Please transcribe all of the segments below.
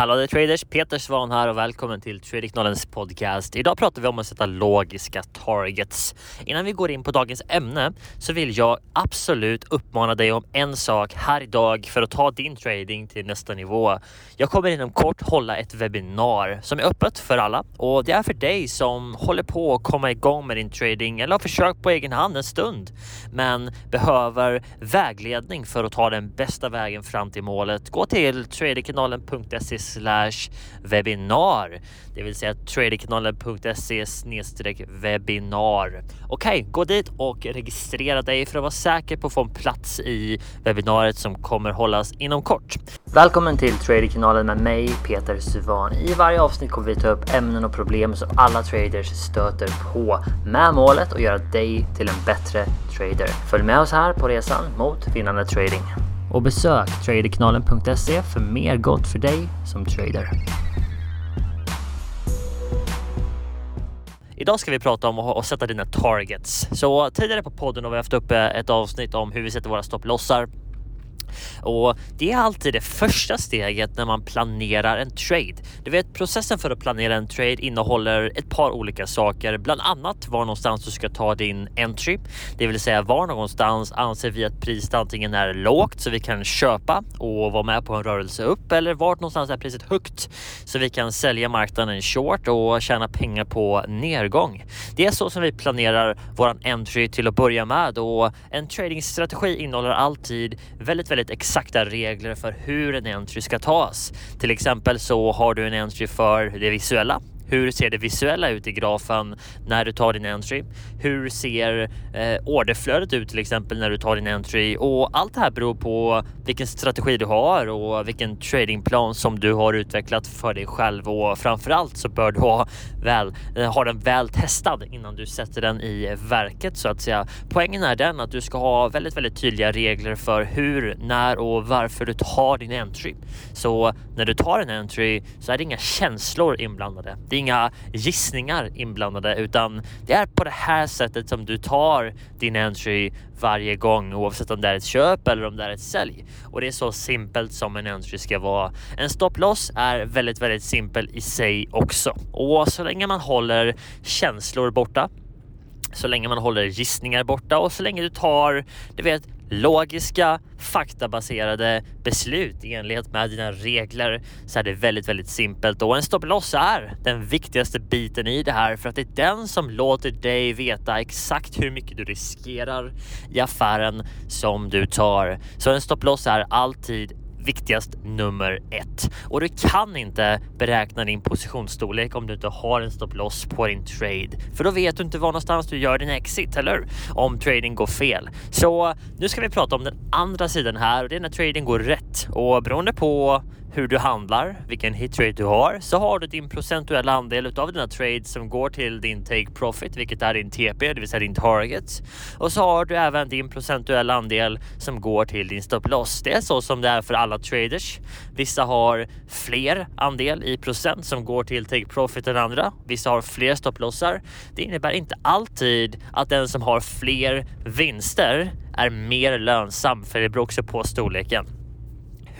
Hallå där traders! Peter Svan här och välkommen till Tradingknallens podcast. Idag pratar vi om att sätta logiska targets. Innan vi går in på dagens ämne så vill jag absolut uppmana dig om en sak här idag för att ta din trading till nästa nivå. Jag kommer inom kort hålla ett webbinar som är öppet för alla och det är för dig som håller på att komma igång med din trading eller har försökt på egen hand en stund men behöver vägledning för att ta den bästa vägen fram till målet. Gå till tradingkanalen.se slash webbinar, det vill säga traderkanalen.se webbinar. Okej, gå dit och registrera dig för att vara säker på att få en plats i webbinariet som kommer hållas inom kort. Välkommen till Traderkanalen med mig Peter Suvan. I varje avsnitt kommer vi ta upp ämnen och problem som alla traders stöter på med målet att göra dig till en bättre trader. Följ med oss här på resan mot vinnande trading och besök traderkanalen.se för mer gott för dig som trader. Idag ska vi prata om att sätta dina targets. Så tidigare på podden har vi haft uppe ett avsnitt om hur vi sätter våra stopplossar och det är alltid det första steget när man planerar en trade. Du vet processen för att planera en trade innehåller ett par olika saker, bland annat var någonstans du ska ta din entry, det vill säga var någonstans anser vi att priset antingen är lågt så vi kan köpa och vara med på en rörelse upp eller vart någonstans är priset högt så vi kan sälja marknaden short och tjäna pengar på nedgång. Det är så som vi planerar våran entry till att börja med och en tradingstrategi innehåller alltid väldigt, väldigt väldigt exakta regler för hur en entry ska tas. Till exempel så har du en entry för det visuella hur ser det visuella ut i grafen när du tar din entry? Hur ser eh, orderflödet ut till exempel när du tar din entry? Och allt det här beror på vilken strategi du har och vilken tradingplan som du har utvecklat för dig själv och framförallt så bör du ha, väl, eh, ha den väl testad innan du sätter den i verket så att säga. Poängen är den att du ska ha väldigt, väldigt tydliga regler för hur, när och varför du tar din entry. Så när du tar en entry så är det inga känslor inblandade. Det inga gissningar inblandade utan det är på det här sättet som du tar din entry varje gång oavsett om det är ett köp eller om det är ett sälj. Och det är så simpelt som en entry ska vara. En stopploss är väldigt, väldigt simpel i sig också. Och så länge man håller känslor borta så länge man håller gissningar borta och så länge du tar, du vet, logiska, faktabaserade beslut i enlighet med dina regler så är det väldigt, väldigt simpelt och en stopploss är den viktigaste biten i det här för att det är den som låter dig veta exakt hur mycket du riskerar i affären som du tar. Så en stopploss är alltid viktigast nummer ett. Och du kan inte beräkna din positionsstorlek om du inte har en stop loss på din trade. För då vet du inte var någonstans du gör din exit, eller Om trading går fel. Så nu ska vi prata om den andra sidan här och det är när trading går rätt. Och beroende på hur du handlar, vilken hitrate du har, så har du din procentuella andel av dina trades som går till din take profit, vilket är din TP, det vill säga din target. Och så har du även din procentuella andel som går till din stop loss. Det är så som det är för alla traders. Vissa har fler andel i procent som går till take profit än andra. Vissa har fler stopplossar. Det innebär inte alltid att den som har fler vinster är mer lönsam, för det beror också på storleken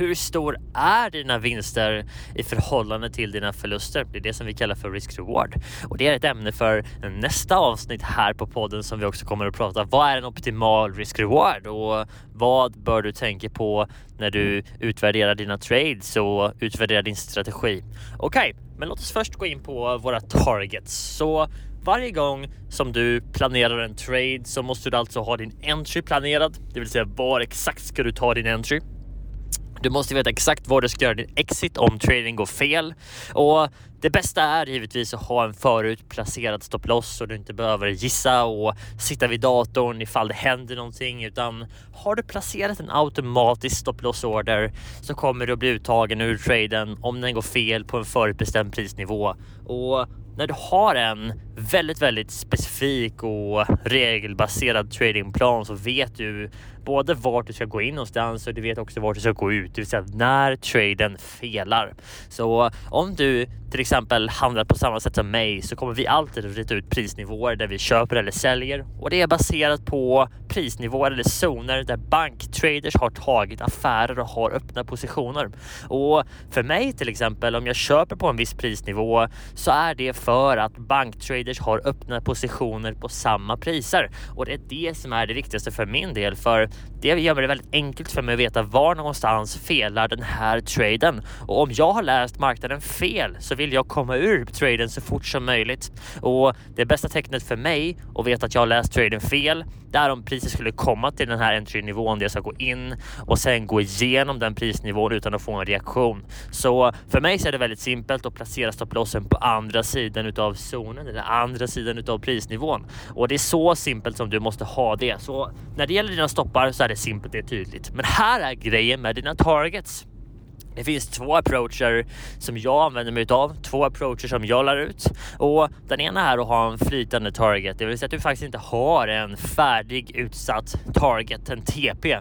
hur stor är dina vinster i förhållande till dina förluster? Det är det som vi kallar för risk reward och det är ett ämne för nästa avsnitt här på podden som vi också kommer att prata. Vad är en optimal risk reward och vad bör du tänka på när du utvärderar dina trades och utvärderar din strategi? Okej, okay, men låt oss först gå in på våra targets. Så varje gång som du planerar en trade så måste du alltså ha din entry planerad, det vill säga var exakt ska du ta din entry? Du måste veta exakt var du ska göra din exit om trading går fel. Och det bästa är givetvis att ha en förutplacerad stopploss så du inte behöver gissa och sitta vid datorn ifall det händer någonting utan har du placerat en automatisk stopplossorder så kommer du att bli uttagen ur traden om den går fel på en förutbestämd prisnivå. Och när du har en väldigt, väldigt specifik och regelbaserad tradingplan så vet du både vart du ska gå in någonstans och du vet också vart du ska gå ut, det vill säga när traden felar. Så om du till exempel handlar på samma sätt som mig så kommer vi alltid rita ut prisnivåer där vi köper eller säljer och det är baserat på prisnivåer eller zoner där banktraders har tagit affärer och har öppna positioner. Och för mig till exempel, om jag köper på en viss prisnivå så är det för för att banktraders har öppna positioner på samma priser. Och det är det som är det viktigaste för min del för det gör det väldigt enkelt för mig att veta var någonstans felar den här traden. Och om jag har läst marknaden fel så vill jag komma ur traden så fort som möjligt. Och det bästa tecknet för mig att veta att jag har läst traden fel det är om priset skulle komma till den här entry nivån där jag ska gå in och sen gå igenom den prisnivån utan att få en reaktion. Så för mig så är det väldigt simpelt att placera stopplossen på andra sidan utav zonen eller andra sidan utav prisnivån och det är så simpelt som du måste ha det. Så när det gäller dina stoppar så är det simpelt, det är tydligt. Men här är grejen med dina targets. Det finns två approacher som jag använder mig av, två approacher som jag lär ut och den ena är att ha en flytande target, det vill säga att du faktiskt inte har en färdig utsatt target, en TP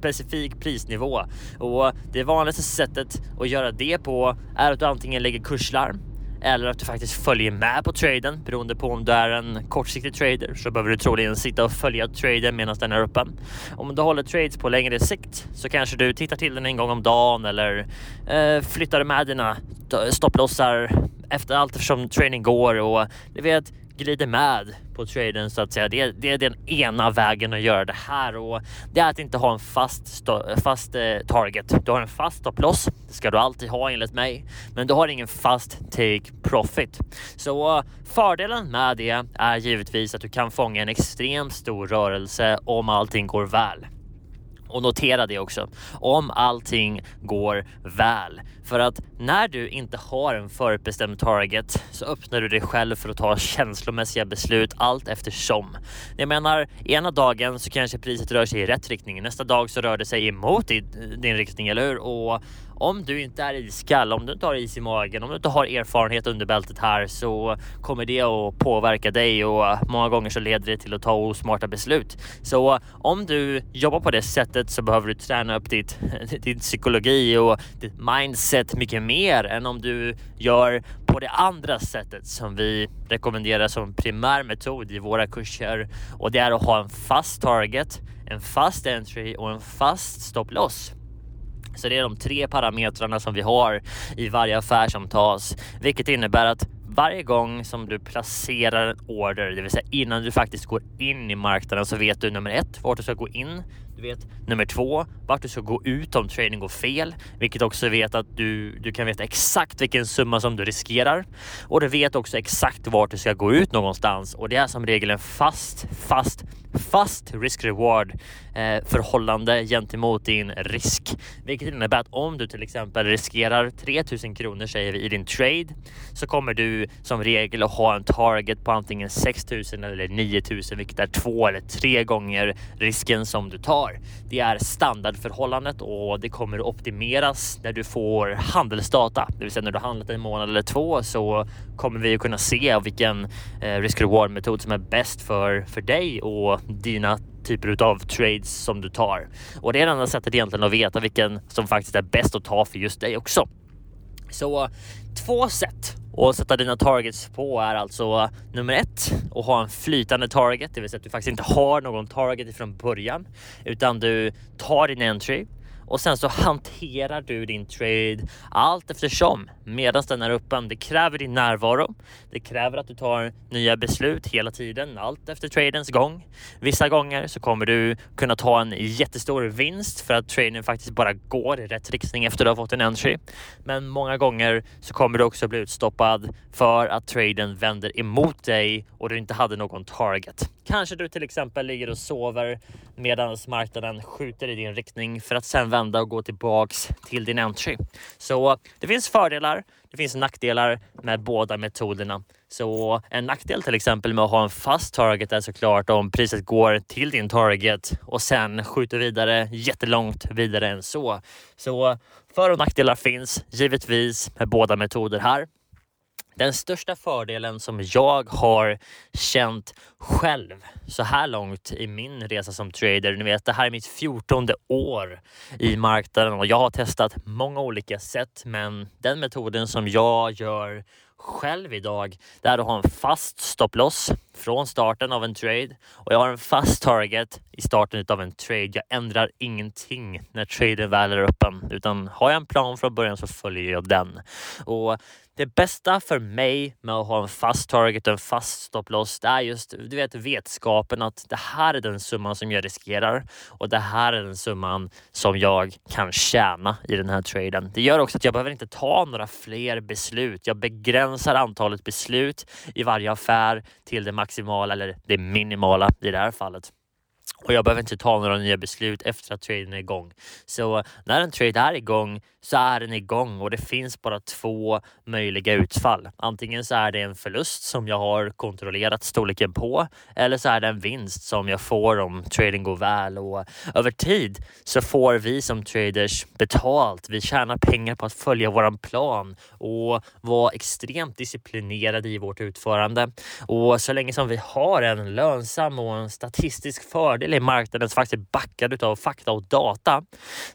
specifik prisnivå och det vanligaste sättet att göra det på är att du antingen lägger kurslarm eller att du faktiskt följer med på traden beroende på om du är en kortsiktig trader så behöver du troligen sitta och följa traden medan den är öppen. Om du håller trades på längre sikt så kanske du tittar till den en gång om dagen eller eh, flyttar med dina stopplossar efter allt eftersom trading går och du vet glider med på traden så att säga. Det, det, är den ena vägen att göra det här och det är att inte ha en fast, fast eh, target. Du har en fast stopploss. Det ska du alltid ha enligt mig, men du har ingen fast take profit. Så eh, fördelen med det är givetvis att du kan fånga en extremt stor rörelse om allting går väl. Och notera det också, om allting går väl. För att när du inte har en förutbestämd target så öppnar du dig själv för att ta känslomässiga beslut allt eftersom. Jag menar, ena dagen så kanske priset rör sig i rätt riktning, nästa dag så rör det sig emot din riktning, eller hur? Och om du inte är iskall, om du inte har is i magen, om du inte har erfarenhet under bältet här så kommer det att påverka dig och många gånger så leder det till att ta osmarta beslut. Så om du jobbar på det sättet så behöver du träna upp ditt, din psykologi och ditt mindset mycket mer än om du gör på det andra sättet som vi rekommenderar som primär metod i våra kurser och det är att ha en fast target, en fast entry och en fast stop loss. Så det är de tre parametrarna som vi har i varje affär som tas, vilket innebär att varje gång som du placerar en order, det vill säga innan du faktiskt går in i marknaden så vet du nummer ett vart du ska gå in. Du vet nummer två vart du ska gå ut om trading går fel, vilket också vet att du, du kan veta exakt vilken summa som du riskerar och du vet också exakt vart du ska gå ut någonstans och det är som regel en fast, fast fast risk-reward eh, förhållande gentemot din risk. Vilket innebär att om du till exempel riskerar 3000 kronor säger vi i din trade så kommer du som regel att ha en target på antingen 6000 eller 9000 vilket är två eller tre gånger risken som du tar. Det är standardförhållandet och det kommer att optimeras när du får handelsdata, det vill säga när du har handlat en månad eller två så kommer vi att kunna se vilken eh, risk-reward metod som är bäst för, för dig och dina typer av trades som du tar. Och det är det enda sättet egentligen att veta vilken som faktiskt är bäst att ta för just dig också. Så två sätt och sätta dina targets på är alltså nummer ett. Att ha en flytande target, det vill säga att du faktiskt inte har någon target från början utan du tar din entry och sen så hanterar du din trade allt eftersom medan den är öppen. Det kräver din närvaro. Det kräver att du tar nya beslut hela tiden, allt efter tradens gång. Vissa gånger så kommer du kunna ta en jättestor vinst för att traden faktiskt bara går i rätt riktning efter att du har fått en entry. Men många gånger så kommer du också bli utstoppad för att traden vänder emot dig och du inte hade någon target. Kanske du till exempel ligger och sover medan marknaden skjuter i din riktning för att sen vända och gå tillbaks till din entry. Så det finns fördelar. Det finns nackdelar med båda metoderna. Så en nackdel till exempel med att ha en fast target är såklart om priset går till din target och sen skjuter vidare jättelångt vidare än så. Så för och nackdelar finns givetvis med båda metoder här. Den största fördelen som jag har känt själv så här långt i min resa som trader. Ni vet, det här är mitt fjortonde år i marknaden och jag har testat många olika sätt, men den metoden som jag gör själv idag, det är att ha en fast stopploss från starten av en trade och jag har en fast target i starten av en trade. Jag ändrar ingenting när traden väl är öppen, utan har jag en plan från början så följer jag den. Och det bästa för mig med att ha en fast target och en fast stopploss, det är just du vet vetskapen att det här är den summan som jag riskerar och det här är den summan som jag kan tjäna i den här traden. Det gör också att jag behöver inte ta några fler beslut. Jag begränsar antalet beslut i varje affär till det maximala eller det minimala i det här fallet och jag behöver inte ta några nya beslut efter att traden är igång. Så när en trade är igång så är den igång och det finns bara två möjliga utfall. Antingen så är det en förlust som jag har kontrollerat storleken på eller så är det en vinst som jag får om trading går väl och över tid så får vi som traders betalt. Vi tjänar pengar på att följa våran plan och vara extremt disciplinerade i vårt utförande. Och så länge som vi har en lönsam och en statistisk fördel i marknaden som faktiskt är backad av fakta och data,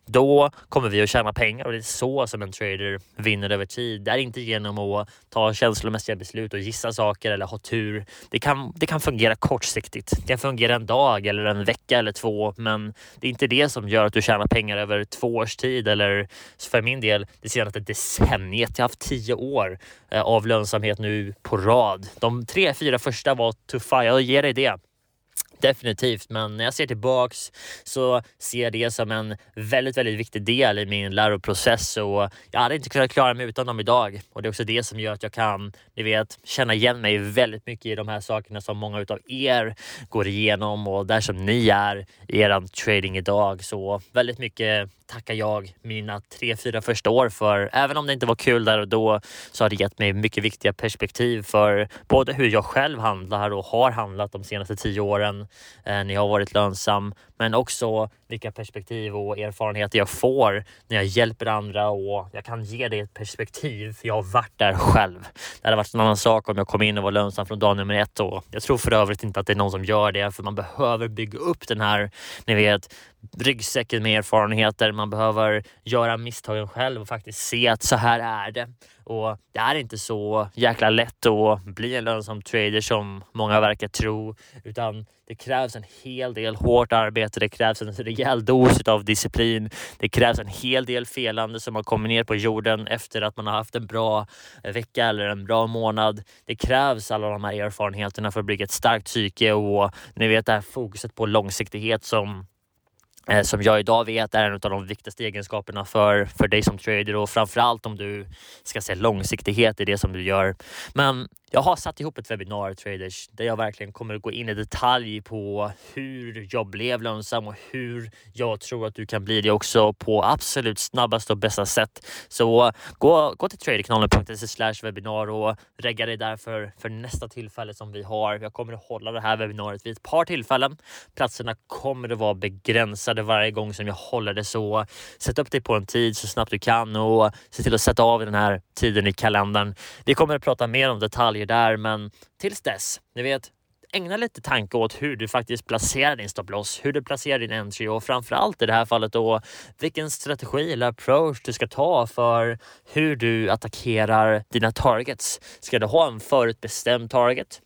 då kommer vi att tjäna pengar och det är så som en trader vinner över tid. Det är inte genom att ta känslomässiga beslut och gissa saker eller ha tur. Det kan, det kan fungera kortsiktigt. Det kan fungera en dag eller en vecka eller två, men det är inte det som gör att du tjänar pengar över två års tid eller för min del det senaste decenniet. Jag har haft tio år eh, av lönsamhet nu på rad. De tre, fyra första var tuffa. Jag ger dig det. Definitivt, men när jag ser tillbaks så ser jag det som en väldigt, väldigt viktig del i min läroprocess och jag hade inte kunnat klara mig utan dem idag. Och det är också det som gör att jag kan, ni vet, känna igen mig väldigt mycket i de här sakerna som många utav er går igenom och där som ni är i eran trading idag. Så väldigt mycket tackar jag mina tre, fyra första år för. Även om det inte var kul där och då så har det gett mig mycket viktiga perspektiv för både hur jag själv handlar och har handlat de senaste tio åren Eh, när jag har varit lönsam, men också vilka perspektiv och erfarenheter jag får när jag hjälper andra och jag kan ge det ett perspektiv för jag har varit där själv. Det hade varit en annan sak om jag kom in och var lönsam från dag nummer ett och jag tror för övrigt inte att det är någon som gör det för man behöver bygga upp den här, ni vet, ryggsäcken med erfarenheter. Man behöver göra misstagen själv och faktiskt se att så här är det. Och det är inte så jäkla lätt att bli en lönsam trader som många verkar tro, utan det krävs en hel del hårt arbete. Det krävs en rejäl dos av disciplin. Det krävs en hel del felande som har kommit ner på jorden efter att man har haft en bra eh, vecka eller en bra månad. Det krävs alla de här erfarenheterna för att bygga ett starkt psyke och ni vet det här fokuset på långsiktighet som eh, som jag idag vet är en av de viktigaste egenskaperna för, för dig som trader och framförallt om du ska se långsiktighet i det som du gör. Men jag har satt ihop ett webbinar traders där jag verkligen kommer att gå in i detalj på hur jag blev lönsam och hur jag tror att du kan bli det också på absolut snabbaste och bästa sätt. Så gå, gå till traderkanalen.se webbinar och regga dig där för, för nästa tillfälle som vi har. Jag kommer att hålla det här webbinariet vid ett par tillfällen. Platserna kommer att vara begränsade varje gång som jag håller det så. Sätt upp dig på en tid så snabbt du kan och se till att sätta av den här tiden i kalendern. Vi kommer att prata mer om detaljer detaljer där, men tills dess, ni vet, ägna lite tanke åt hur du faktiskt placerar din stopploss, hur du placerar din entry och framförallt i det här fallet då vilken strategi eller approach du ska ta för hur du attackerar dina targets. Ska du ha en förutbestämd target?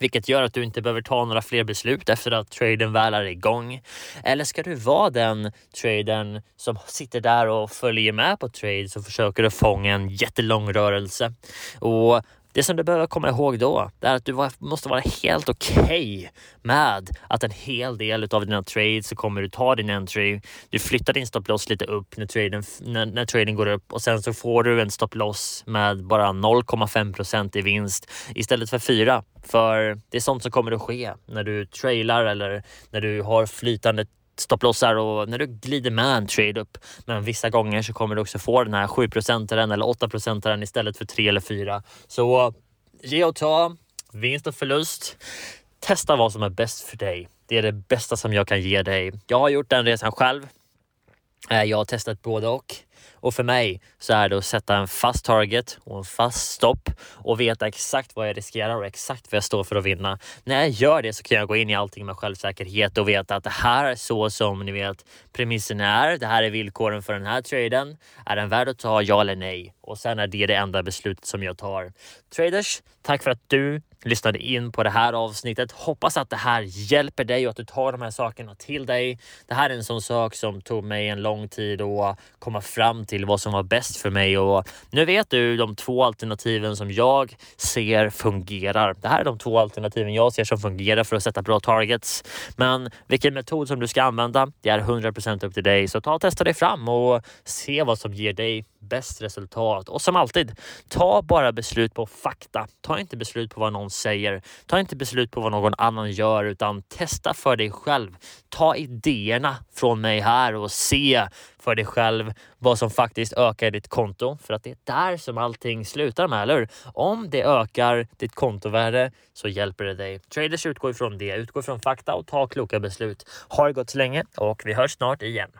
vilket gör att du inte behöver ta några fler beslut efter att traden väl är igång. Eller ska du vara den tradern som sitter där och följer med på trades och försöker att fånga en jättelång rörelse? Och det som du behöver komma ihåg då, är att du måste vara helt okej okay med att en hel del av dina trades så kommer du ta din entry. Du flyttar din stop loss lite upp när traden, när, när traden går upp och sen så får du en stop loss med bara 0,5% i vinst istället för 4. För det är sånt som kommer att ske när du trailar eller när du har flytande stopplossar och när du glider med en trade upp. Men vissa gånger så kommer du också få den här 7 procentaren eller 8 procentaren istället för 3 eller 4. Så ge och ta, vinst och förlust. Testa vad som är bäst för dig. Det är det bästa som jag kan ge dig. Jag har gjort den resan själv. Eh, jag har testat både och. Och för mig så är det att sätta en fast target och en fast stopp och veta exakt vad jag riskerar och exakt vad jag står för att vinna. När jag gör det så kan jag gå in i allting med självsäkerhet och veta att det här är så som ni vet premissen är. Det här är villkoren för den här traden. Är den värd att ta ja eller nej? Och sen är det det enda beslutet som jag tar. Traders, tack för att du lyssnade in på det här avsnittet. Hoppas att det här hjälper dig och att du tar de här sakerna till dig. Det här är en sån sak som tog mig en lång tid att komma fram till vad som var bäst för mig och nu vet du de två alternativen som jag ser fungerar. Det här är de två alternativen jag ser som fungerar för att sätta bra targets. Men vilken metod som du ska använda, det är 100% upp till dig. Så ta och testa dig fram och se vad som ger dig bäst resultat. Och som alltid, ta bara beslut på fakta. Ta inte beslut på vad någon säger. Ta inte beslut på vad någon annan gör, utan testa för dig själv. Ta idéerna från mig här och se för dig själv vad som faktiskt ökar ditt konto. För att det är där som allting slutar med, eller hur? Om det ökar ditt kontovärde så hjälper det dig. Traders utgår ifrån det, utgår ifrån fakta och ta kloka beslut. Ha det gott så länge och vi hörs snart igen.